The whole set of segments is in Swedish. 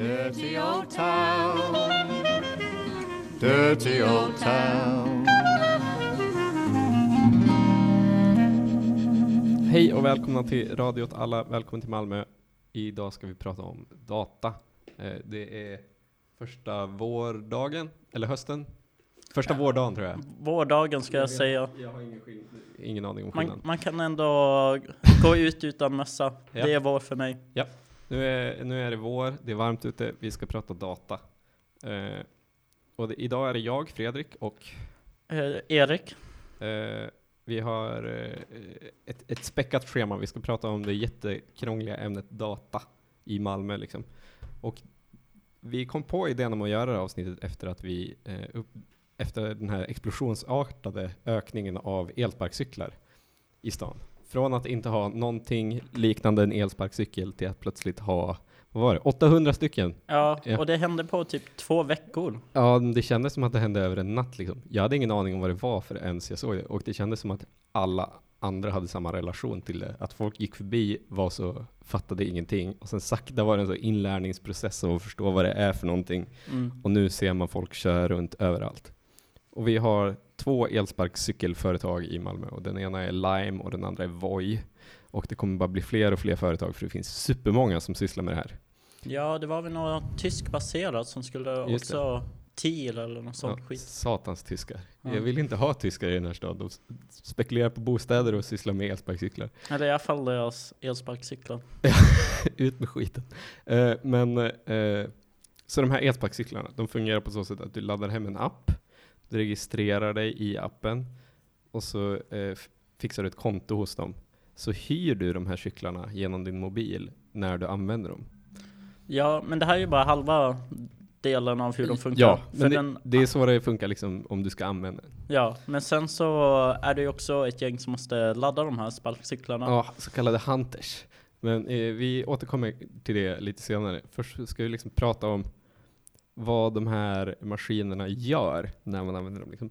Dirty old town. Dirty old town. Hej och välkomna till Radio åt alla. Välkommen till Malmö. Idag ska vi prata om data. Eh, Det är första vårdagen, eller hösten. Första vårdagen tror jag. Vårdagen ska jag säga. Jag har ingen, ingen aning om Man, skillnaden. man kan ändå gå ut utan mössa. Ja. Det är vår för mig. Nu är, nu är det vår, det är varmt ute, vi ska prata data. Eh, och det, idag är det jag, Fredrik, och Eh, Erik, eh, vi har eh, ett, ett späckat schema. Vi ska prata om det jättekrångliga ämnet data i Malmö. Liksom. Och vi kom på idén om att göra det här avsnittet efter att vi eh, upp, efter den här explosionsartade ökningen av elsparkcyklar i stan. Från att inte ha någonting liknande en elsparkcykel till att plötsligt ha, vad var det, 800 stycken. ja, Ja. och det hände på typ två veckor. Ja, det kändes som att det hände över en natt liksom. Jag hade ingen aning om vad det var för ens jag såg det. Och det kändes som att alla andra hade samma relation till det. Att folk gick förbi, var så, fattade ingenting. Och sen sakta var det en så inlärningsprocess av att förstå vad det är för någonting. Mm. Och nu ser man folk köra runt överallt. Och vi har två elsparkcykelföretag i Malmö. Och den ena är Lime och den andra är Voi. Och det kommer bara bli fler och fler företag för det finns supermånga som sysslar med det här. Ja, det var väl något tyskbaserat som skulle Just det. också TIL eller något sånt Ja, skit. satans tyskar. Ja. Jag vill inte ha tyskar i den här staden. De spekulerar på bostäder och sysslar med elsparkcyklar. Eller i alla fall deras elsparkcyklar. Ut med skiten. Eh, men, eh, så de här elsparkcyklarna, de fungerar på så sätt att du laddar hem en app, du registrerar dig i appen och så eh, fixar du ett konto hos dem. Så hyr du de här cyklarna genom din mobil när du använder dem. Ja, men det här är ju bara halva delen av hur de funkar. Ja, För men det, den, det är så det funkar liksom om du ska använda den. ja, men sen så är det ju också ett gäng som måste ladda de här sparkcyklarna. Ja, så kallade hunters. Men eh, vi återkommer till det lite senare. Först ska vi liksom prata om vad de här maskinerna gör när man använder dem. Liksom.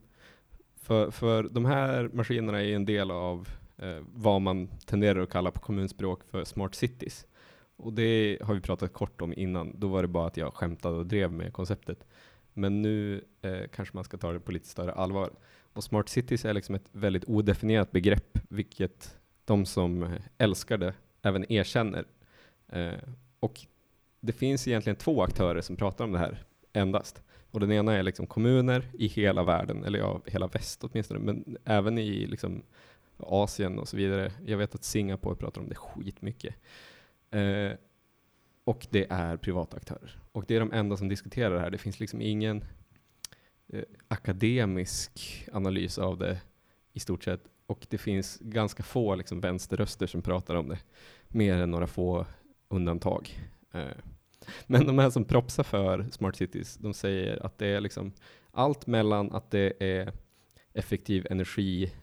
För, för de här maskinerna är en del av eh, vad man tenderar att kalla på kommunspråk för smart cities. Och det har vi pratat kort om innan. Då var det bara att jag skämtade och drev med konceptet. Men nu eh, kanske man ska ta det på lite större allvar. Och smart cities är liksom ett väldigt odefinierat begrepp, vilket de som älskar det även erkänner. Eh, och det finns egentligen två aktörer som pratar om det här endast. Och den ena är liksom kommuner i hela världen, eller ja, hela väst åtminstone, men även i liksom Asien och så vidare. Jag vet att Singapore pratar om det skitmycket. Eh, och det är privata aktörer. Och det är de enda som diskuterar det här. Det finns liksom ingen eh, akademisk analys av det i stort sett. Och det finns ganska få liksom, vänsterröster som pratar om det. Mer än några få undantag. Eh, men de här som propsar för Smart Cities, de säger att det är liksom allt mellan att det är effektiv energiplanering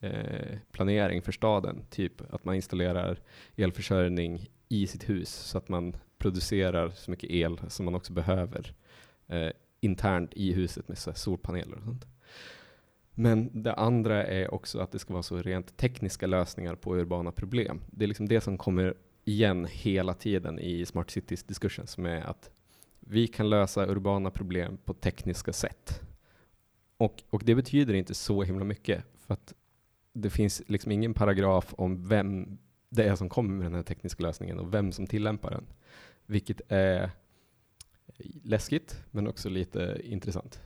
eh, planering för staden, typ att man installerar elförsörjning i sitt hus så att man producerar så mycket el som man också behöver eh, internt i huset med så här solpaneler och sånt. Men det andra är också att det ska vara så rent tekniska lösningar på urbana problem. Det är liksom det som kommer igen hela tiden i Smart Cities diskursen som är att vi kan lösa urbana problem på tekniska sätt. Och, och det betyder inte så himla mycket för att det finns liksom ingen paragraf om vem det är som kommer med den här tekniska lösningen och vem som tillämpar den. Vilket är läskigt men också lite intressant.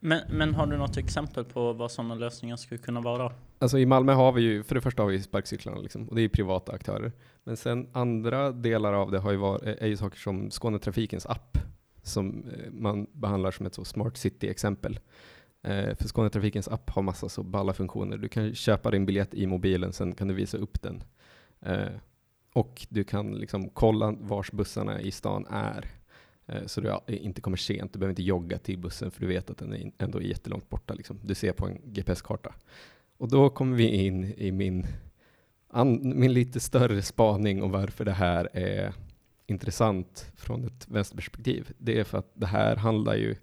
Men, men har du något exempel på vad sådana lösningar skulle kunna vara? Alltså i Malmö har vi ju, för det första har vi sparkcyklarna liksom, och det är privata aktörer. Men sen andra delar av det har ju varit, är ju saker som Skånetrafikens app, som eh, man behandlar som ett så smart city-exempel. Eh, för Skånetrafikens app har massa så balla funktioner. Du kan köpa din biljett i mobilen, sen kan du visa upp den. Eh, och du kan liksom kolla vars bussarna i stan är. Eh, så du eh, inte kommer sent. Du behöver inte jogga till bussen för du vet att den är ändå jättelångt borta. Liksom. Du ser på en GPS-karta. Och då kommer vi in i min, an, min lite större spaning om varför det här är intressant från ett vänsterperspektiv. Det är för att det här handlar ju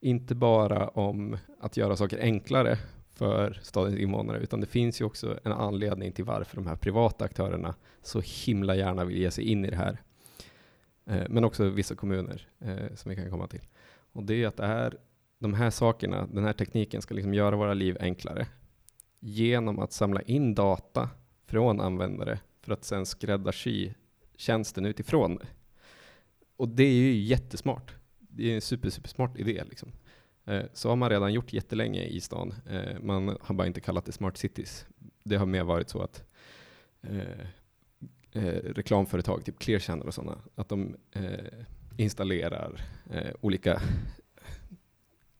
inte bara om att göra saker enklare för stadens invånare, utan det finns ju också en anledning till varför de här privata aktörerna så himla gärna vill ge sig in i det här. Eh, men också vissa kommuner eh, som vi kan komma till. Och det är att det här, de här sakerna, den här tekniken ska liksom göra våra liv enklare genom att samla in data från användare för att sen skräddarsy tjänsten utifrån. Och det är ju jättesmart. Det är en super, supersmart idé. Liksom. Eh, så har man redan gjort jättelänge i stan. Eh, man har bara inte kallat det smart cities. Det har mer varit så att eh, eh reklamföretag, typ Clear Channel och sådana, att de eh, installerar eh, olika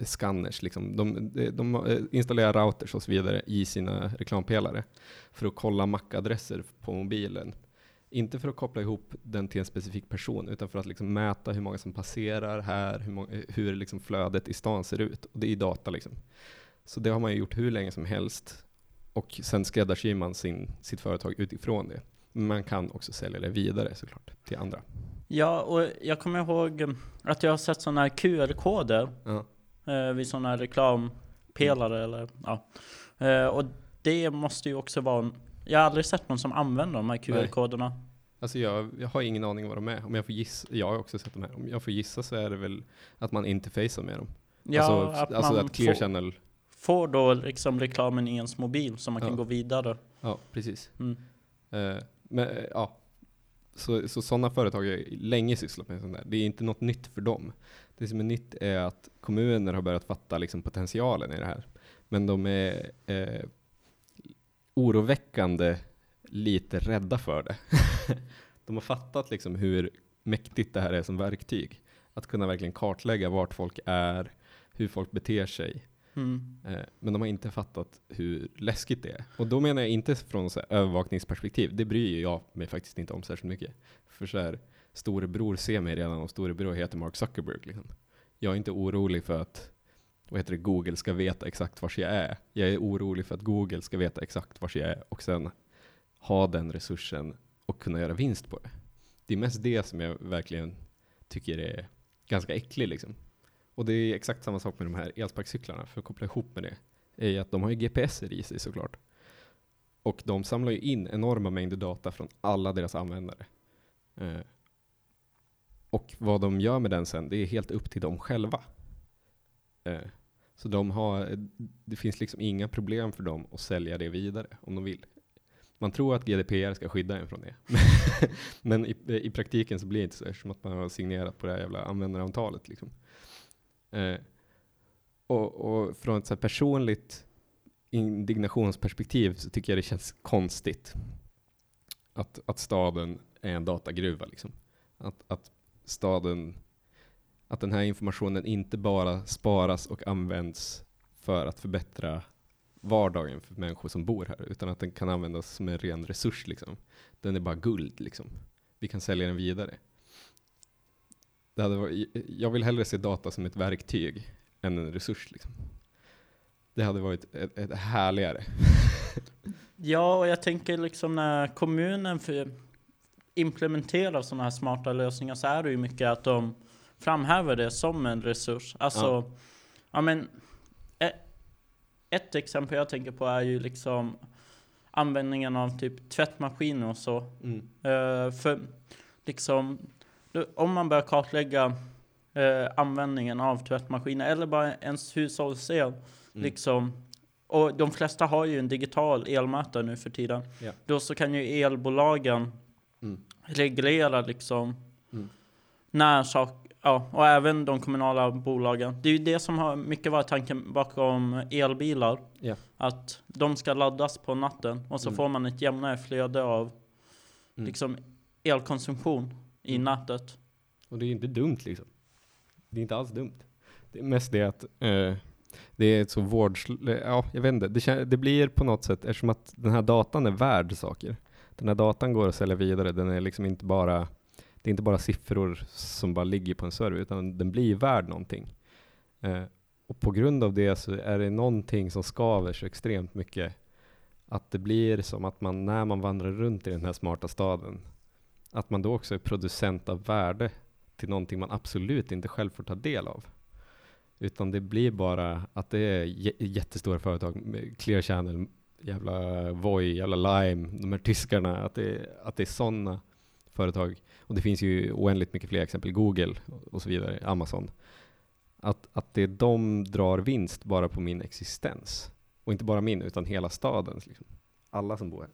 scanners. Liksom. De, de, installerar routers och så vidare i sina reklampelare för att kolla MAC-adresser på mobilen. Inte för att koppla ihop den till en specifik person, utan för att liksom mäta hur många som passerar här, hur, många, hur liksom flödet i stan ser ut. Och det är data. Liksom. Så det har man gjort hur länge som helst. Och sen skräddarsyr man sin, sitt företag utifrån det. Men man kan också sälja det vidare såklart till andra. Ja, och jag kommer ihåg att jag har sett sådana här QR-koder Ja. Eh, vid sådana här reklampelare eller ja. Eh, och det måste ju också vara, jag har aldrig sett någon som använder de här QR-koderna. Alltså jag, jag har ingen aning vad de är. Om jag får gissa, jag har också sett de här. Om jag får gissa så är det väl att man interfacear med dem. Ja, alltså att alltså man att Clear får, Channel, får då liksom reklamen i ens mobil så man kan Ja. gå vidare. ja precis. Mm. Eh, men eh, ja, så, så sådana företag har länge sysslat med sånt där. Det är inte något nytt för dem. Det som är nytt är att kommuner har börjat fatta liksom potentialen i det här. Men de är eh, oroväckande lite rädda för det. de har fattat liksom hur mäktigt det här är som verktyg. Att kunna verkligen kartlägga vart folk är, hur folk beter sig. Mm. Eh, men de har inte fattat hur läskigt det är. Och då menar jag inte från så här övervakningsperspektiv. Det bryr jag mig faktiskt inte om särskilt mycket. För så här, storebror ser mig redan och storebror heter Mark Zuckerberg. Liksom. Jag är inte orolig för att vad heter det, Google ska veta exakt var jag är. Jag är orolig för att Google ska veta exakt var jag är och sen ha den resursen och kunna göra vinst på det. Det är mest det som jag verkligen tycker är ganska äckligt. Liksom. Och det är exakt samma sak med de här elsparkcyklarna, för att koppla ihop med det, är ju att de har ju GPSer i sig såklart. Och de samlar ju in enorma mängder data från alla deras användare. Eh, och vad de gör med den sen, det är helt upp till dem själva. Eh, så de har, det finns liksom inga problem för dem att sälja det vidare om de vill. Man tror att GDPR ska skydda en från det. Men i, i praktiken så blir det inte så eftersom att man har signerat på det här jävla användaravtalet. Liksom. Eh, och, och från ett så här personligt indignationsperspektiv så tycker jag det känns konstigt att, att staden är en datagruva. Liksom. Att, att staden, att den här informationen inte bara sparas och används för att förbättra vardagen för människor som bor här, utan att den kan användas som en ren resurs. Liksom. Den är bara guld. Liksom. Vi kan sälja den vidare. Det hade varit, jag vill hellre se data som ett verktyg än en resurs. Liksom. Det hade varit ett, ett härligare. Ja, och jag tänker liksom när kommunen implementerar sådana här smarta lösningar så är det ju mycket att de framhäver det som en resurs. Alltså, ja, Ja. men e- ett exempel jag tänker på är ju liksom användningen av typ tvättmaskiner och så. Eh, för liksom, om man börjar kartlägga eh, användningen av tvättmaskiner eller bara ens hushållsel, Mm. liksom, och de flesta har ju en digital elmätare nu för tiden. Ja. Då så kan ju elbolagen Mm. reglera liksom Mm. när sak, ja, och även de kommunala bolagen. Det är ju det som har mycket varit tanken bakom elbilar. Ja. Att de ska laddas på natten och så Mm. får man ett jämnare flöde av Mm. liksom elkonsumtion i Mm. nätet. Och det är inte dumt liksom. Det är inte alls dumt. Det är mest det att eh, det är ett så vårds... Ja, jag vet inte. Det, det blir på något sätt, eftersom att den här datan är värd saker. Den här datan går att sälja vidare. Den är liksom inte bara... Det är inte bara siffror som bara ligger på en server, utan den blir värd någonting. Eh, och på grund av det så är det någonting som skaver så extremt mycket. Att det blir som att man, när man vandrar runt i den här smarta staden, att man då också är producent av värde till någonting man absolut inte själv får ta del av. Utan det blir bara att det är jättestora företag, med Clear Channel, jävla Voi, jävla Lime, de här tyskarna, att det, att det är sådana företag, och det finns ju oändligt mycket fler exempel, Google och så vidare, Amazon, att, att det de drar vinst bara på min existens. Och inte bara min, utan hela stadens. Liksom. Alla som bor här.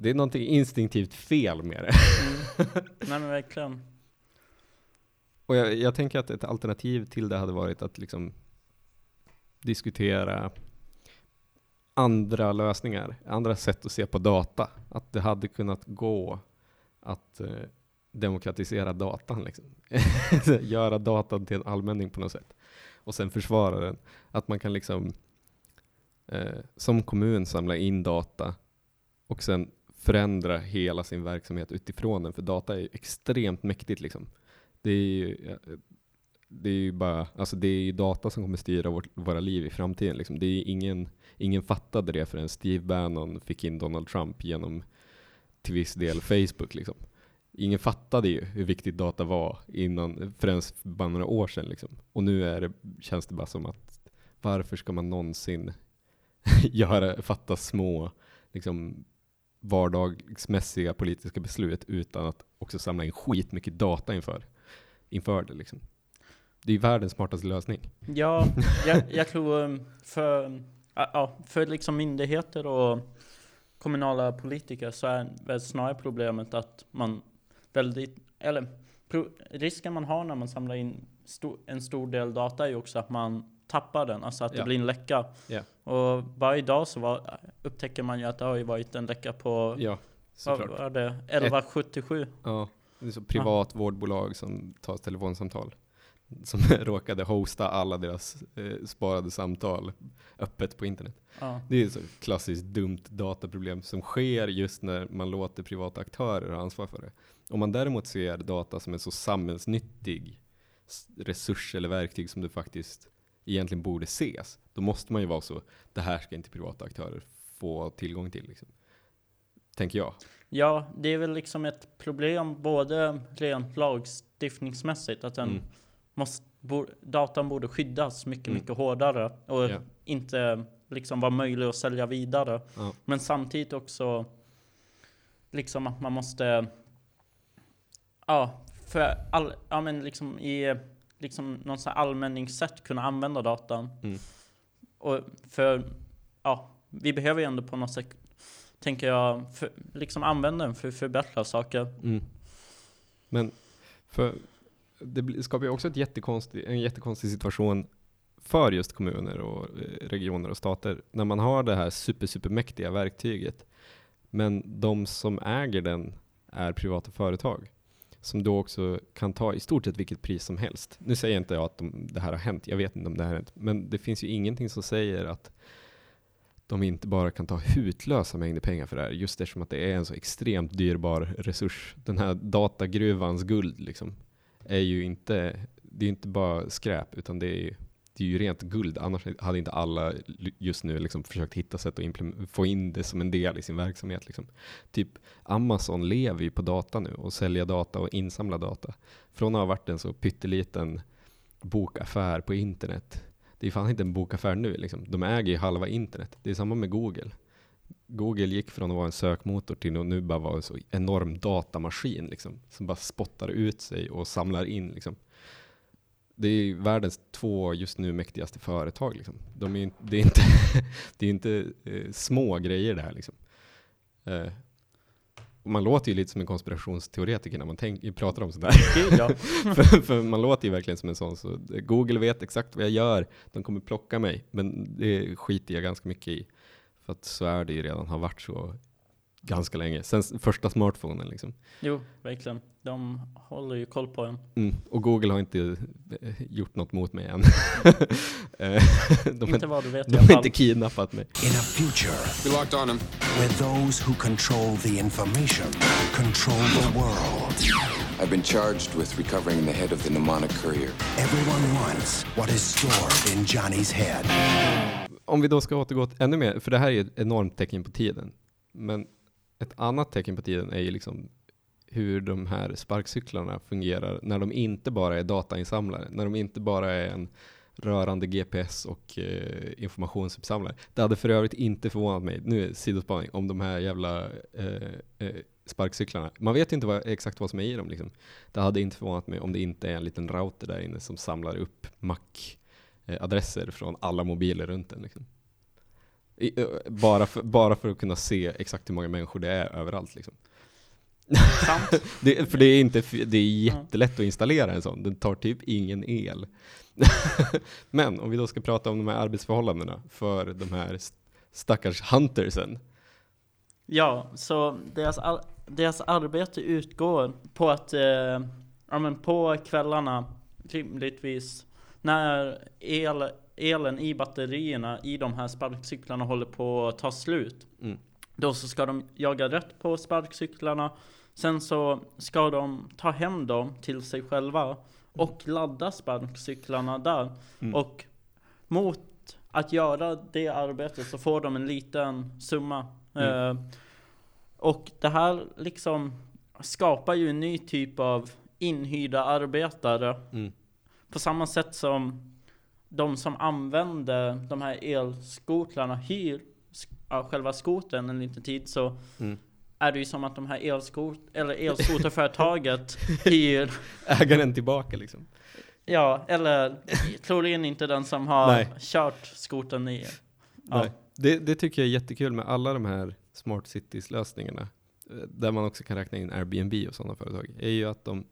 Det är någonting instinktivt fel med det. Mm. Nej men verkligen. Och jag, jag, tänker att ett alternativ till det hade varit att liksom diskutera andra lösningar, andra sätt att se på data. Att det hade kunnat gå att eh, demokratisera datan, liksom. göra datan till en allmänning på något sätt. Och sen försvara den. Att man kan liksom eh, som kommun samla in data och sen förändra hela sin verksamhet utifrån den, för data är extremt mäktigt. Liksom. Det är ju, eh, det är ju bara, alltså det är data som kommer styra vårt, våra liv i framtiden. Liksom. Det är ingen, ingen fattade det förrän Steve Bannon fick in Donald Trump genom till viss del Facebook. Liksom. Ingen fattade ju hur viktigt data var innan, förrän bara några år sedan. Liksom. Och nu är det, känns det bara som att varför ska man någonsin göra, fatta små liksom, vardagsmässiga politiska beslut utan att också samla in skitmycket data inför, inför det. Liksom. Det är världens smartaste lösning. Ja, jag, jag tror um, för, ja, för liksom myndigheter och kommunala politiker så är väl snarare problemet att man väldigt, eller pro, risken man har när man samlar in stor, en stor del data är ju också att man tappar den, alltså att det blir en läcka. Och varje dag så var, upptäcker man ju att det har varit en läcka på, ja, vad var det, 1177? Ja, det är så privat ja. vårdbolag som tar telefonsamtal. Som råkade hosta alla deras eh, sparade samtal öppet på internet. Ja. Det är ett så klassiskt dumt dataproblem som sker just när man låter privata aktörer ha ansvar för det. Om man däremot ser data som en så samhällsnyttig resurs eller verktyg som det faktiskt egentligen borde ses, då måste man ju vara så, det här ska inte privata aktörer få tillgång till. Liksom. Tänker jag. Ja, det är väl liksom ett problem både rent lagstiftningsmässigt, att den mm. måste, bo, datan borde skyddas mycket, mm. mycket hårdare och yeah. inte liksom vara möjlig att sälja vidare. Ja. Men samtidigt också liksom att man måste, ja, för all, ja men liksom i liksom någon sån allmänningssätt kunna använda datan. Mm. Och för, ja, vi behöver ju ändå på något sätt, tänker jag, för, liksom använda den för att förbättra saker. Mm. Men för det skapar ju också ett jättekonstig, en jättekonstig situation för just kommuner och eh, regioner och stater när man har det här super, supermäktiga verktyget. Men de som äger den är privata företag som då också kan ta i stort sett vilket pris som helst. Nu säger inte jag att de, det här har hänt, jag vet inte om det här har hänt, men det finns ju ingenting som säger att de inte bara kan ta hutlösa mängder pengar för det här, just eftersom att det är en så extremt dyrbar resurs. Den här datagruvans guld liksom, är ju inte, det är inte bara skräp, utan det är det är ju rent guld. Annars hade inte alla just nu liksom försökt hitta sätt att få in det som en del i sin verksamhet. Liksom. Typ Amazon lever ju på data nu och sälja data och insamla data. Från att ha varit en så pytteliten bokaffär på internet. Det är fan inte en bokaffär nu. Liksom. De äger ju halva internet. Det är samma med Google. Google gick från att vara en sökmotor till att nu bara vara en så enorm datamaskin liksom, som bara spottar ut sig och samlar in liksom, det är världens två just nu mäktigaste företag. Liksom. De är, det är inte, det är inte eh, små grejer det här. Liksom. Eh, man låter ju lite som en konspirationsteoretiker när man tänk, pratar om sådär. Ja. för, för, man låter ju verkligen som en sån. Så Google vet exakt vad jag gör. De kommer plocka mig. Men det skiter jag ganska mycket i. För att så är det ju redan, har varit så ganska länge. Sen första smartphonen liksom. Jo, verkligen. De håller ju koll på en. Mm, och Google har inte eh, gjort något mot mig än. Eh, de inte vad du vet De har inte kidnappat mig. In a future, we locked on him. where those who control the information control the world. I've been charged with recovering the head of the mnemonic courier. Everyone wants what is stored in Johnny's head. Om vi då ska återgå ännu mer, för det här är ett enormt tecken på tiden. Men ett annat tecken på tiden är ju liksom hur de här sparkcyklarna fungerar när de inte bara är datainsamlare, när de inte bara är en rörande GPS och eh, informationsuppsamlare. Det hade för övrigt inte förvånat mig, nu är sidospaning, om de här jävla eh, eh, sparkcyklarna. Man vet ju inte vad, exakt vad som är i dem. Liksom. Det hade inte förvånat mig om det inte är en liten router där inne som samlar upp MAC-adresser eh, från alla mobiler runt den. Liksom. Uh, bara, för, bara för att kunna se exakt hur många människor det är överallt. Liksom. det, för det är, inte, det är jättelätt att installera en sån, den tar typ ingen el. Men om vi då ska prata om de här arbetsförhållandena för de här stackars huntersen. Ja, så deras, deras arbete utgår på att, eh, ja men på kvällarna rimligtvis, när el, elen i batterierna i de här sparkcyklarna håller på att ta slut. Mm. Då så ska de jaga rätt på sparkcyklarna Sen så ska de ta hem dem till sig själva och ladda sparkcyklarna där. Mm. Och mot att göra det arbetet så får de en liten summa. Mm. Eh, och det här liksom skapar ju en ny typ av inhyrda arbetare. Mm. På samma sätt som de som använder de här elskotlarna hyr själva skotern en liten tid så mm är det ju som att de här elskot eller elskoterföretaget hyr ägaren tillbaka liksom. Ja, eller troligen inte den som har Nej. kört skoten i. Ja. Nej. Det, det tycker jag är jättekul med alla de här smart cities lösningarna, eh, där man också kan räkna in Airbnb och sådana företag, är ju att de,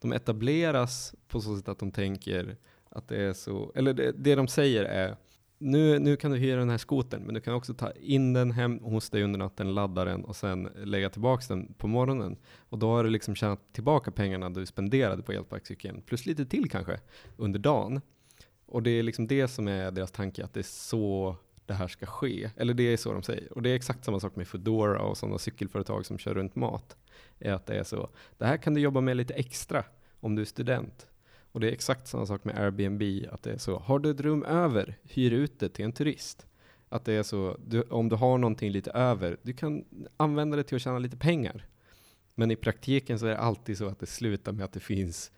de etableras på så sätt att de tänker att det är så, eller det, det de säger är nu, nu kan du hyra den här skotern, men du kan också ta in den hem hos dig under natten, ladda den och sen lägga tillbaka den på morgonen. Och då har du liksom tjänat tillbaka pengarna du spenderade på elsparkcykeln, plus lite till kanske, under dagen. Och det är liksom det som är deras tanke, att det är så det här ska ske. Eller det är så de säger. Och det är exakt samma sak med Foodora och sådana cykelföretag som kör runt mat. Är att det är så. Det här kan du jobba med lite extra om du är student. Och det är exakt samma sak med Airbnb, att det är så, har du ett rum över, hyr ut det till en turist. Att det är så, du, om du har någonting lite över, du kan använda det till att tjäna lite pengar. Men i praktiken så är det alltid så att det slutar med att det finns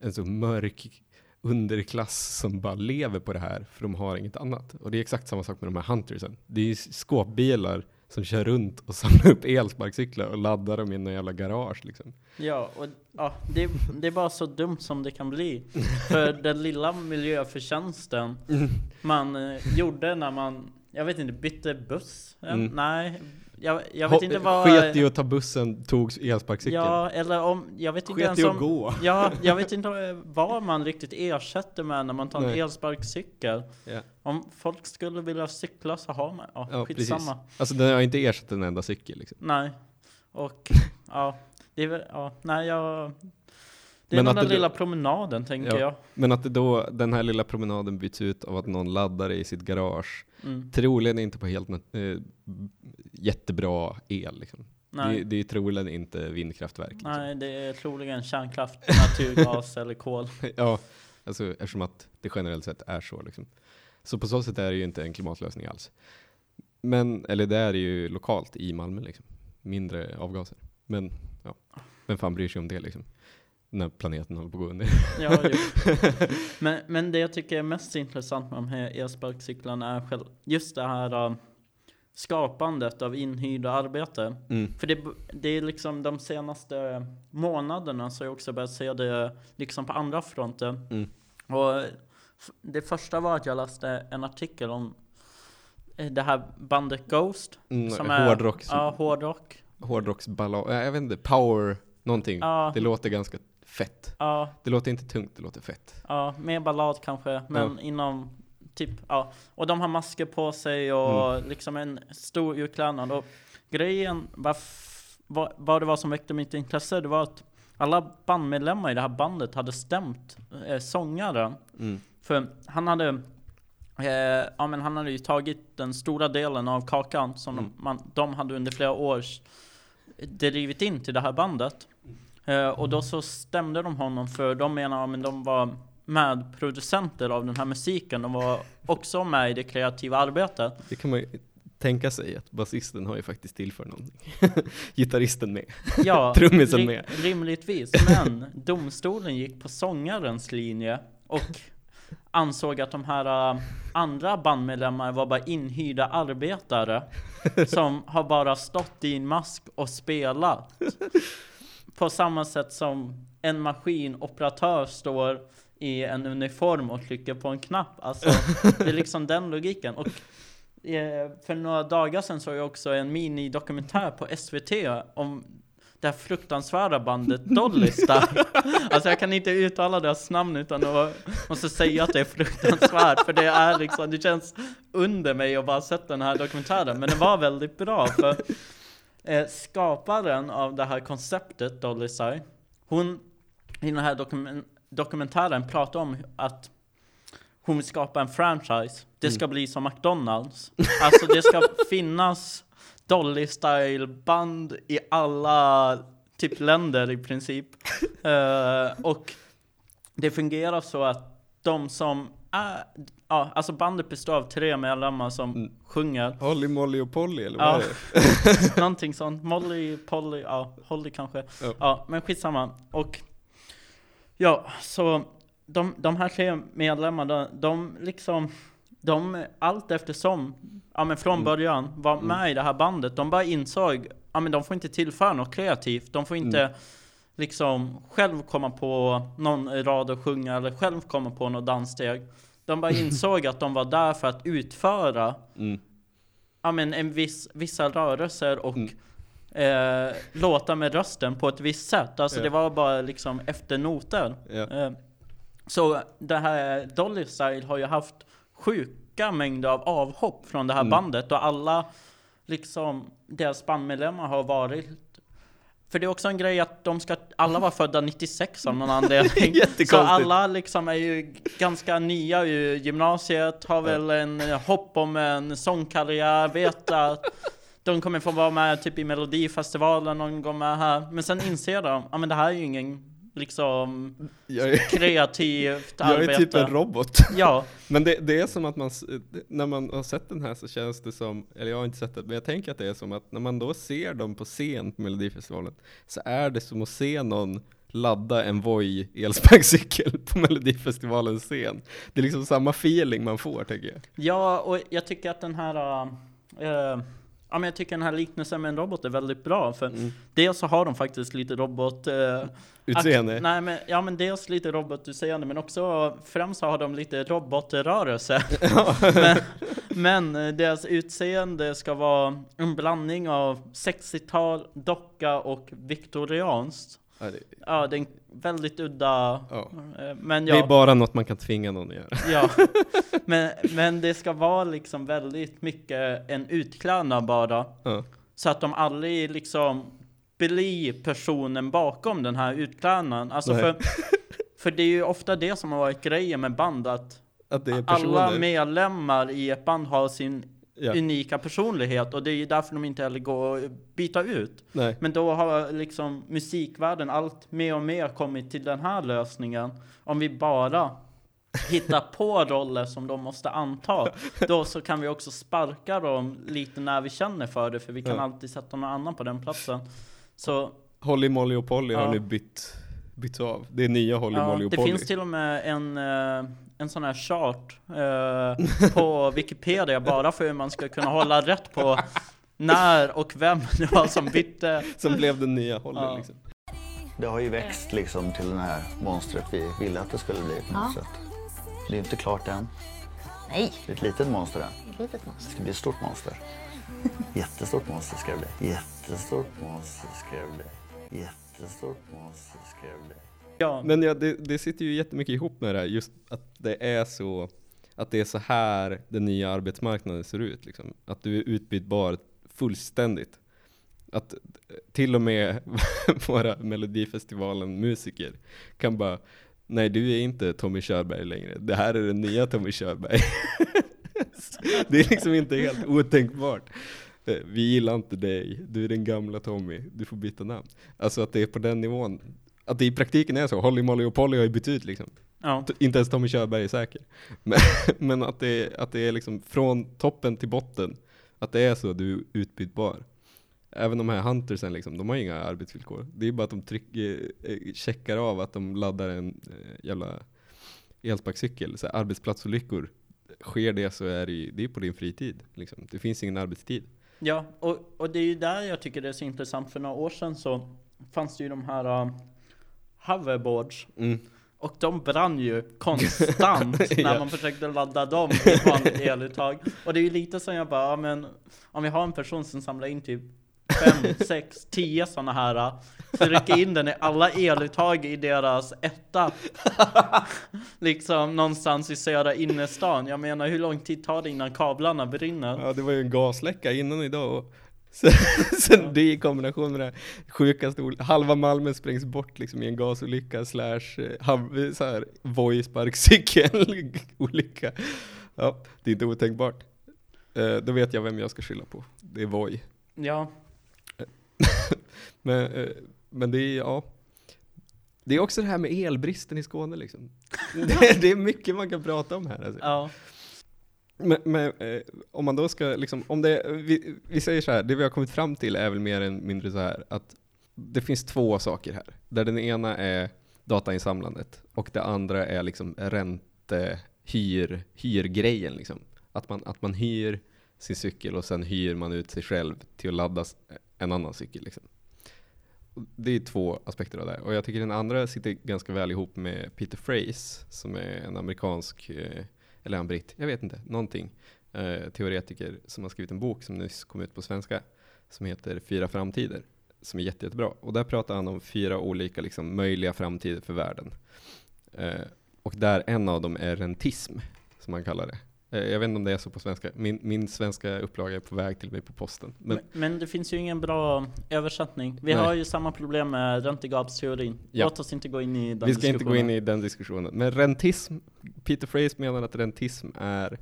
en så mörk underklass som bara lever på det här, för de har inget annat. Och det är exakt samma sak med de här huntersen. Det är skåpbilar som kör runt och samlar upp elsparkcyklar och laddar dem i någon jävla garage liksom. Ja, och ja, det, det är bara så dumt som det kan bli. För den lilla miljöförtjänsten mm. man eh, gjorde när man, jag vet inte, bytte buss? Mm. Nej, jag, jag vet inte vad... Sket i att ta bussen, tog elsparkcykeln. Ja, eller om, jag vet inte Sket i att gå. Ja, jag vet inte vad man riktigt ersätter med när man tar en Nej. elsparkcykel. Yeah. Om folk skulle vilja cykla så har man, ja, ja skitsamma. Precis. Alltså den har inte ersatt en enda cykel liksom. Nej. Och, ja, det är väl, ja, nej jag... Det är men den där lilla promenaden tänker ja, jag. Men att det då, den här lilla promenaden byts ut av att någon laddar i sitt garage. Mm. Troligen inte på helt äh, jättebra el. Liksom. Det, det, är troligen inte vindkraftverk. Liksom. Nej, det är troligen kärnkraft, naturgas eller kol. Ja, alltså, eftersom att det generellt sett är så. Liksom. Så på så sätt är det ju inte en klimatlösning alls. Men, eller det är det ju lokalt i Malmö, liksom. mindre avgaser. Men ja, vem fan bryr sig om det liksom? När planeten håller på att gå under. Ja, men, men det jag tycker är mest intressant med de här elsparkcyklarna är själv, just det här uh, skapandet av inhyrda arbete. Mm. För det, det är liksom de senaste månaderna så har jag också börjat se det liksom på andra fronter. Mm. Och det första var att jag läste en artikel om eh, det här bandet Ghost. Mm, som är hårdrock. Ja, hårdrock. Hårdrocksballad, jag vet inte, power någonting. Ja. Det låter ganska fett. Ja. Det låter inte tungt, det låter fett. Ja, mer ballad kanske, men ja. inom typ, ja. Och de har masker på sig och mm. liksom en stor urklädnad. Och grejen, vad, vad det var som väckte mitt intresse, det var att alla bandmedlemmar i det här bandet hade stämt eh, sångaren. Mm. För han hade, eh, ja men han hade ju tagit den stora delen av kakan som mm. de, man, de hade under flera år drivit in till det här bandet. Eh, och då så stämde de honom för de menar att de var medproducenter av den här musiken. De var också med i det kreativa arbetet. Det kan man ju tänka sig att basisten har ju faktiskt tillfört någonting. Gitarristen med. Ja, Trummisen med. Rimligtvis. Men domstolen gick på sångarens linje och ansåg att de här äh, andra bandmedlemmar var bara inhyrda arbetare som har bara stått i en mask och spelat. På samma sätt som en maskinoperatör står i en uniform och trycker på en knapp. Alltså, det är liksom den logiken. Och eh, för några dagar sedan såg jag också en minidokumentär på SVT om det här fruktansvärda bandet Dolly Style. Alltså jag kan inte uttala deras namn utan att måste säga att det är fruktansvärt. För det är liksom, det känns under mig att bara sett den här dokumentären. Men den var väldigt bra för eh, skaparen av det här konceptet Dolly Style, hon i den här dokumen dokumentären pratar om att hon vill skapa en franchise. Det ska bli som McDonalds. Alltså det ska finnas Dolly Style band i alla typ länder i princip. Eh, och det fungerar så att de som är, ja, alltså bandet består av tre medlemmar som sjunger. Holly, Molly och Polly eller vad Ja, är det? någonting sånt. Molly, Polly, ja, Holly kanske. Ja. Ja, men skitsamma. Och ja, så de, de här tre medlemmarna, de liksom, de allt eftersom, ja men från början var med i det här bandet, de bara insåg, ja men de får inte tillföra något kreativt, de får inte liksom själv komma på någon rad och sjunga eller själv komma på något danssteg. De bara insåg att de var där för att utföra Mm. ja, men en viss, vissa rörelser och eh, låta med rösten på ett visst sätt. Alltså Ja. det var bara liksom efter noter. Ja. Eh, så det här Dolly Style har ju haft sjuka mängder av avhopp från det här Mm. bandet och alla liksom deras bandmedlemmar har varit för det är också en grej att de ska alla vara födda 96 av någon anledning. Så alla liksom är ju ganska nya i gymnasiet, har väl en hopp om en sångkarriär, vet att de kommer få vara med typ i Melodifestivalen någon gång med här. Men sen inser de, ja men det här är ju ingen liksom Jag är, kreativt jag är arbete. typ en robot. Ja, Men det, det är som att man, när man har sett den här så känns det som, eller jag har inte sett det, men jag tänker att det är som att när man då ser dem på scen på Melodifestivalen så är det som att se någon ladda en Voi elsparkcykel på Melodifestivalens scen. Det är liksom samma feeling man får tänker jag. ja och jag tycker att den här äh, Ja men jag tycker den här liknelsen med en robot är väldigt bra för dels så har de faktiskt lite robot äh, Utseende. Nej men, ja men dels lite robotutseende men också främst så har de lite robotrörelse. men, men eh, deras utseende ska vara en blandning av 60-tal, docka och viktorianskt. Ja, det, Ja, det är en väldigt udda, ja. eh, men det är ja, bara något man kan tvinga någon att göra. ja. Men, men det ska vara liksom väldigt mycket en utklädnad bara. Ja. Så att de aldrig liksom blir personen bakom den här utklädnaden. Alltså Nej. för, för det är ju ofta det som har varit grejen med band, att Att alla medlemmar i ett band har sin Ja. unika personlighet och det är ju därför de inte heller går att byta ut. Nej. Men då har liksom musikvärlden allt mer och mer kommit till den här lösningen. Om vi bara hittar på roller som de måste anta, då så kan vi också sparka dem lite när vi känner för det, för vi kan Ja. alltid sätta någon annan på den platsen. Så Holly, Molly och Polly har Ja. nu bytt, bytt av. Det är nya Holly, ja, Molly och det Polly. finns till och med en, eh, en sån här chart eh, på Wikipedia bara för hur man ska kunna hålla rätt på när och vem det var som bytte. Som blev den nya Holly Ja. liksom. Det har ju växt liksom till det här monstret vi ville att det skulle bli på något sätt. Det är ju inte klart än. Nej, Det är ett litet monster än. ett litet Det monster. ska bli ett stort monster. Jättestort monster ska det bli. Jättestort monster ska det bli. Jättestort monster ska det bli. Ja, Men ja, det, det sitter ju jättemycket ihop med det här, just att det är så att det är så här den nya arbetsmarknaden ser ut. Liksom. Att du är utbytbar fullständigt. Att till och med våra Melodifestivalen-musiker kan bara Nej, du är inte Tommy Körberg längre. Det här är den nya Tommy Körberg. det är liksom inte helt otänkbart. Eh, vi gillar inte dig, du är den gamla Tommy, du får byta namn. Alltså att det är på den nivån. Att det i praktiken är så. Holly, Molly och Polly har ju bytt ut liksom. ja. Inte ens Tommy Körberg är säker. Men, men att, det är, att det är liksom från toppen till botten. Att det är så, du är utbytbar. Även de här huntersen liksom, de har inga arbetsvillkor. Det är bara att de trycker, eh, checkar av att de laddar en eh, jävla elsparkcykel, så här, arbetsplatsolyckor, sker det så är det, ju- det är på din fritid. Liksom. Det finns ingen arbetstid. Ja, och, och det är ju där jag tycker det är så intressant. För några år sedan så fanns det ju de här uh, hoverboards. Mm. Och de brann ju konstant när man försökte ladda dem i ett vanligt eluttag. Och det är ju lite som jag bara, ja, men om vi har en person som samlar in typ fem, sex, tio sådana här, trycker in den i alla eluttag i deras etta. liksom någonstans i södra innerstan. Jag menar, hur lång tid tar det innan kablarna brinner? Ja, det var ju en gasläcka innan idag. Och sen, sen det i kombination med det här sjukaste, halva Malmö sprängs bort liksom i en gasolycka slash eh, hav- så här Voi-sparkcykel-olycka. Ja, det är inte otänkbart. Eh, då vet jag vem jag ska skylla på. Det är Voi. Ja, Men, eh, men det är, ja. Det är också det här med elbristen i Skåne liksom. Det, det är mycket man kan prata om här. Alltså. ja. Men, men eh, om man då ska, liksom, om det, vi, vi säger så här, det vi har kommit fram till är väl mer eller mindre så här att det finns två saker här. Där den ena är datainsamlandet och det andra är liksom ränte, hyr, hyrgrejen liksom. Att man, att man hyr sin cykel och sen hyr man ut sig själv till att ladda en annan cykel liksom. Det är två aspekter av det. Och jag tycker den andra sitter ganska väl ihop med Peter Phrase som är en amerikansk eh, eller han britt, jag vet inte, någonting, eh, teoretiker som har skrivit en bok som nyss kom ut på svenska som heter Fyra framtider, som är jätte, jättebra. Och där pratar han om fyra olika liksom, möjliga framtider för världen. Eh, och där en av dem är rentism, som man kallar det. Eh, jag vet inte om det är så på svenska. Min, min svenska upplaga är på väg till mig på posten. Men, Men, men det finns ju ingen bra översättning. Vi Nej. har ju samma problem med räntegapsteorin. Ja. Låt oss inte gå in i den vi ska inte gå diskussionen. in i den diskussionen. Men rentism, Peter Phrase menar att rentism är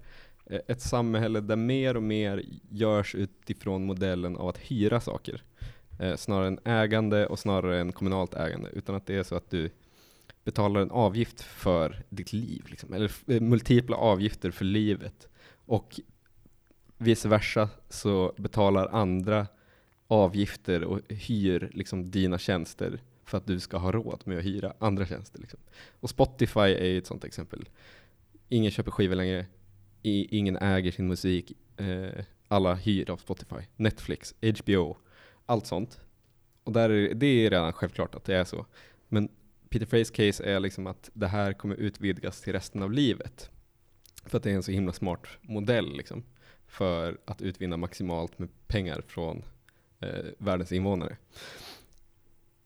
eh, ett samhälle där mer och mer görs utifrån modellen av att hyra saker. Eh, snarare än ägande och snarare än kommunalt ägande. Utan att det är så att du betalar en avgift för ditt liv. Liksom, eller eh, multipla avgifter för livet. Och vice versa så betalar andra avgifter och hyr liksom dina tjänster för att du ska ha råd med att hyra andra tjänster. Liksom. Och Spotify är ett sånt exempel. Ingen köper skivor längre, i, ingen äger sin musik, eh, alla hyr av Spotify. Netflix, HBO, allt sånt. Och där är, det är redan självklart att det är så. Men Peter Frays case är liksom att det här kommer utvidgas till resten av livet. För att det är en så himla smart modell liksom, för att utvinna maximalt med pengar från eh, världens invånare.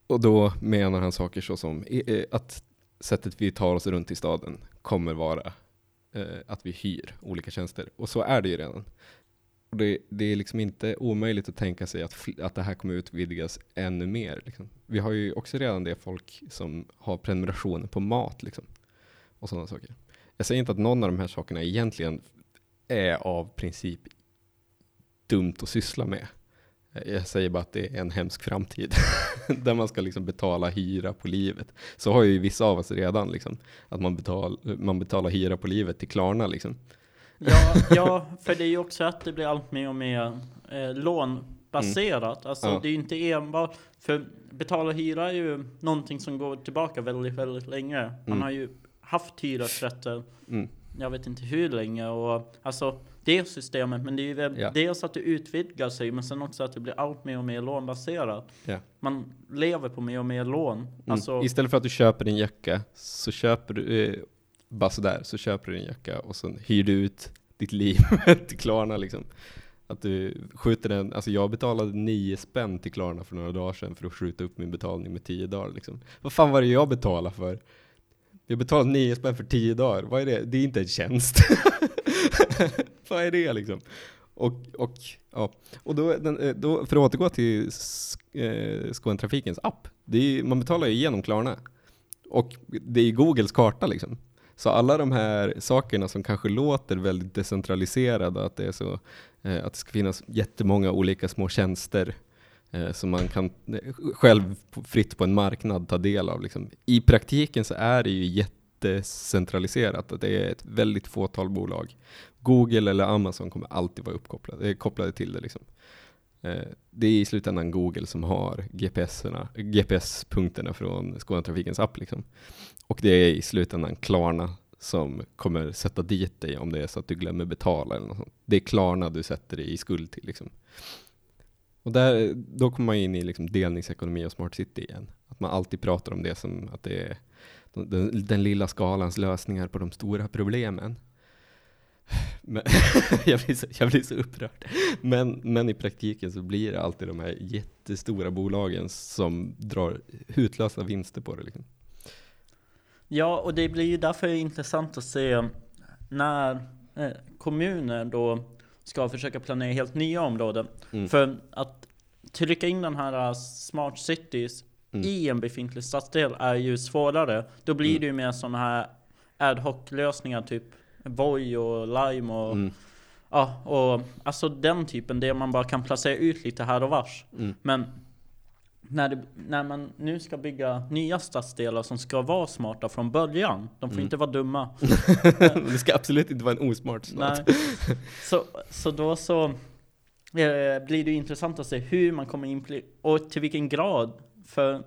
Och då menar han saker som eh, att sättet vi tar oss runt i staden kommer vara eh, att vi hyr olika tjänster. Och så är det ju redan. Det, det är liksom inte omöjligt att tänka sig att, att det här kommer utvidgas ännu mer. Liksom. Vi har ju också redan det folk som har prenumerationer på mat liksom, och sådana saker. Jag säger inte att någon av de här sakerna egentligen är av princip dumt att syssla med. Jag säger bara att det är en hemsk framtid där man ska liksom betala hyra på livet. Så har ju vissa av oss redan liksom, att man, betal, man betalar hyra på livet till Klarna liksom. Ja, ja, för det är ju också att det blir allt mer och mer eh, lånbaserat. Alltså Ja. det är ju inte enbart, för betala hyra är ju någonting som går tillbaka väldigt, väldigt länge. Man Mm. har ju haft hyresrätter, Mm. jag vet inte hur länge och alltså det systemet, men det är ju väl Ja. dels att det utvidgar sig, men sen också att det blir allt mer och mer lånbaserat. Ja. Man lever på mer och mer lån. Mm. Alltså, Istället för att du köper en jacka så köper du, eh, bara sådär, så köper du en jacka och sen hyr du ut ditt liv till Klarna liksom. Att du skjuter den, alltså jag betalade nio spänn till Klarna för några dagar sedan för att skjuta upp min betalning med tio dagar liksom. Vad fan var det jag betalade för? Jag betalade nio spänn för tio dagar, vad är det? Det är inte en tjänst. vad är det liksom? Och, och, ja. och då, den, eh, då, för att återgå till Sk- eh, Skånetrafikens app, det är, ju- man betalar ju genom Klarna. Och det är Googles karta liksom. Så alla de här sakerna som kanske låter väldigt decentraliserade, att det är så eh, att det ska finnas jättemånga olika små tjänster eh, som man kan eh, själv fritt på en marknad ta del av. Liksom. I praktiken så är det ju jättecentraliserat, att det är ett väldigt fåtal bolag. Google eller Amazon kommer alltid vara uppkopplade, kopplade till det. Liksom. Eh, det är i slutändan Google som har GPS-punkterna GPS-punkterna från Skånetrafikens app. Liksom. Och det är i slutändan Klarna som kommer sätta dit dig om det är så att du glömmer betala eller något sånt. Det är Klarna du sätter dig i skuld till liksom. Och där, då kommer man in i liksom delningsekonomi och smart city igen. Att man alltid pratar om det som att det är den, den lilla skalans lösningar på de stora problemen. Men, jag, blir så, jag blir så upprörd. Men, men i praktiken så blir det alltid de här jättestora bolagen som drar hutlösa vinster på det. Liksom. Ja, och det blir ju därför intressant att se när eh, kommuner då ska försöka planera helt nya områden. Mm. För att trycka in den här uh, smart cities Mm. i en befintlig stadsdel är ju svårare. Då blir Mm. det ju mer sådana här ad hoc lösningar typ Voi och Lime och Mm. Ja, och alltså den typen, det man bara kan placera ut lite här och vars. Mm. Men när, det, när man nu ska bygga nya stadsdelar som ska vara smarta från början, de får Mm. inte vara dumma. det ska absolut inte vara en osmart stad. Nej. Så, så då så eh, blir det intressant att se hur man kommer in och till vilken grad. För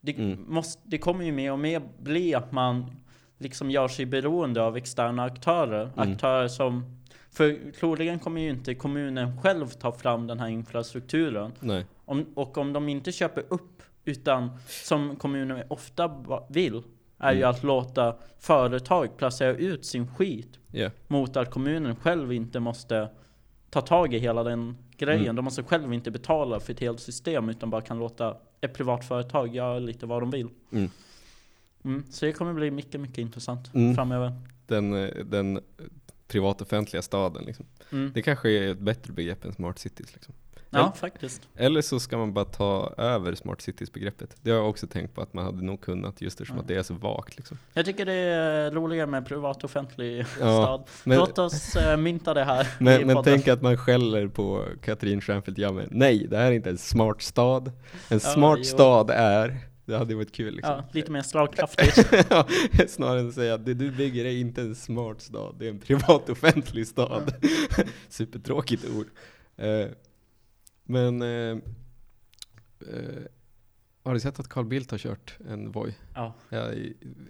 det, Mm. måste, det kommer ju mer och mer bli att man liksom gör sig beroende av externa aktörer. Mm. Aktörer som, för troligen kommer ju inte kommunen själv ta fram den här infrastrukturen. Nej. Om, och om de inte köper upp, utan som kommuner ofta vill, är ju Mm. att låta företag placera ut sin skit Ja. mot att kommunen själv inte måste ta tag i hela den grejen. Mm. De måste själv inte betala för ett helt system utan bara kan låta ett privat företag göra lite vad de vill. Mm. Mm, så det kommer bli mycket, mycket intressant Mm. framöver. Den, eh, den privatoffentliga staden liksom. Mm. Det kanske är ett bättre begrepp än smart cities liksom. Ja, faktiskt. Eller så ska man bara ta över smart cities-begreppet. Det har jag också tänkt på att man hade nog kunnat just eftersom Ja. att det är så vagt. Liksom. Jag tycker det är roligare med privat och offentlig Ja, stad. men- Låt oss äh, mynta det här Men, men tänk att man skäller på Katrin Stjernfeldt Jammeh. Nej, det här är inte en smart stad. En Ja, smart jo. stad är, det hade varit kul liksom. Ja, lite mer slagkraftigt. Ja, Snarare än att säga att det du bygger är inte en smart stad, det är en privat offentlig stad. Supertråkigt ord. Eh, men eh, eh, har du sett att Carl Bildt har kört en Voi? Ja. Jag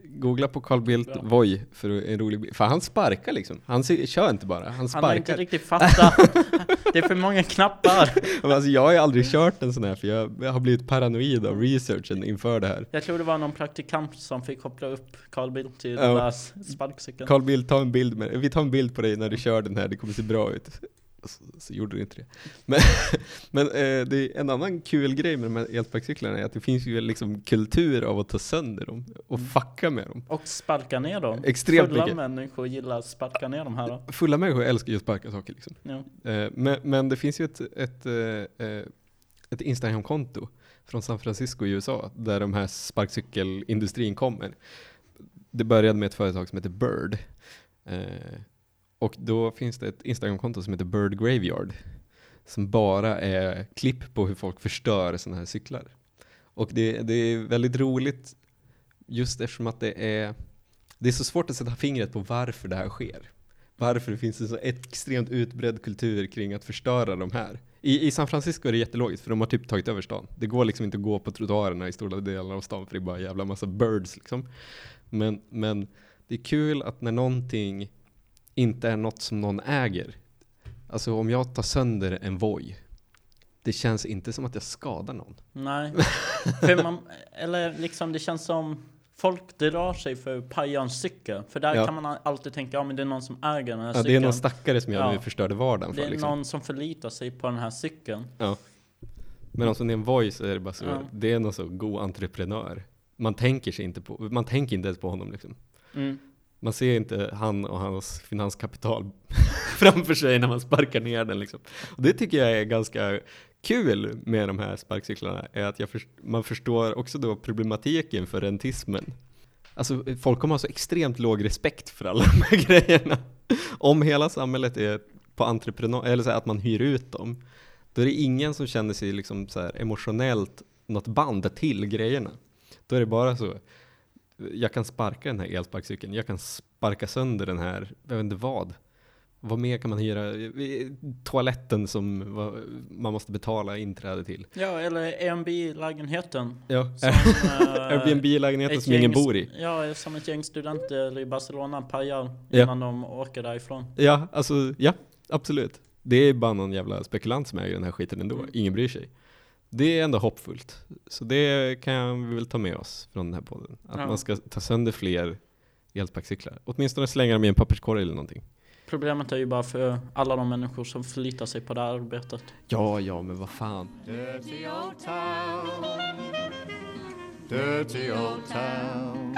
googla på Carl Bildt Bra. Voi för en rolig bild. För han sparkar liksom. Han ser- kör inte bara, han Han har sparkar. inte riktigt fattat. det är för många knappar. Alltså, jag har aldrig kört en sån här för jag, jag har blivit paranoid av researchen inför det här. Jag tror det var någon praktikant som fick koppla upp Carl Bildt till Ja. den där sparkcykeln. Carl Bildt, ta en bild med Vi tar en bild på dig när du kör den här, det kommer se bra ut. Så, så gjorde det inte det. Men, men eh, det är en annan kul grej med de här elsparkcyklarna är att det finns ju liksom kultur av att ta sönder dem och Mm. fucka med dem. Och sparka ner dem. Extremt Fulla mycket. människor gillar att sparka ner de här. Då. Fulla människor älskar ju att sparka saker liksom. Ja. Eh, Men, men det finns ju ett, ett, eh, eh, ett Instagram-konto från San Francisco i USA där de här sparkcykelindustrin kommer. Det började med ett företag som heter Bird. Eh, och då finns det ett Instagramkonto som heter Bird Graveyard. Som bara är klipp på hur folk förstör sådana här cyklar. Och det, det är väldigt roligt just eftersom att det är, det är så svårt att sätta fingret på varför det här sker. Varför det finns en så extremt utbredd kultur kring att förstöra de här. I, I San Francisco är det jättelogiskt för de har typ tagit över stan. Det går liksom inte att gå på trottoarerna i stora delar av stan för det är bara en jävla massa birds liksom. Men, men det är kul att när någonting inte är något som någon äger. Alltså om jag tar sönder en Voi. Det känns inte som att jag skadar någon. Nej. för man, eller liksom det känns som folk drar sig för att paja en cykel. För där Ja. kan man alltid tänka, ja men det är någon som äger den här Ja, cykeln. det är någon stackare som jag Ja. nu förstörde vardagen Det för. är Liksom. någon som förlitar sig på den här cykeln. Ja. Men om det är en voice är det bara så, Ja. det är någon så god entreprenör. Man tänker sig inte på, man tänker inte ens på honom liksom. Mm. Man ser inte han och hans finanskapital framför sig när man sparkar ner den liksom. Och det tycker jag är ganska kul med de här sparkcyklarna, är att jag man förstår också då problematiken för rentismen. Alltså folk kommer ha så extremt låg respekt för alla de här grejerna. Om hela samhället är på entreprenad, eller så här, att man hyr ut dem, då är det ingen som känner sig liksom så här emotionellt något band till grejerna. Då är det bara så, jag kan sparka den här elsparkcykeln, jag kan sparka sönder den här, jag vet inte vad. vad mer kan man hyra? Toaletten som man måste betala inträde till. Ja, eller Airbnb-lägenheten. Ja. Som, eh, Airbnb-lägenheten som ingen gäng- bor i. Ja, som ett gäng studenter i Barcelona pajar Ja. innan de åker därifrån. Ja, alltså ja, absolut. Det är bara någon jävla spekulant som äger den här skiten ändå. Mm. Ingen bryr sig. Det är ändå hoppfullt. Så det kan vi väl ta med oss från den här podden. Att Ja. man ska ta sönder fler elsparkcyklar. Åtminstone slänga dem i en papperskorg eller någonting. Problemet är ju bara för alla de människor som förlitar sig på det här arbetet. Ja, ja, men vad fan. Dirty old town. Dirty old town.